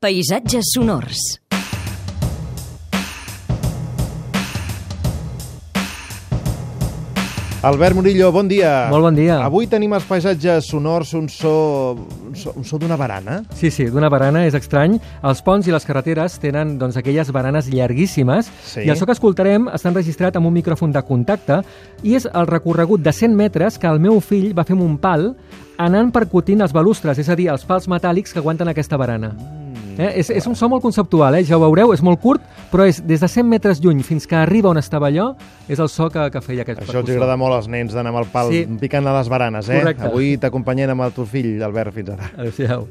Paisatges sonors. Albert Murillo, bon dia. Molt bon dia. Avui tenim els paisatges sonors un so, un so, un so d'una barana. Sí, sí, d'una barana, és estrany. Els ponts i les carreteres tenen doncs, aquelles baranes llarguíssimes Sí. i el so que escoltarem està enregistrat amb un micròfon de contacte i és el recorregut de 100 metres que el meu fill va fer amb un pal anant percutint els balustres, és a dir, els pals metàl·lics que aguanten aquesta barana. Eh? És, és un so molt conceptual, eh? ja ho veureu, és molt curt, però és des de 100 metres lluny fins que arriba on estava allò, és el so que, que feia aquest Això els agrada molt als nens d'anar amb el pal Sí. picant a les baranes, eh? Correcte. Avui t'acompanyem amb el teu fill, Albert, fins ara. Adéu-siau.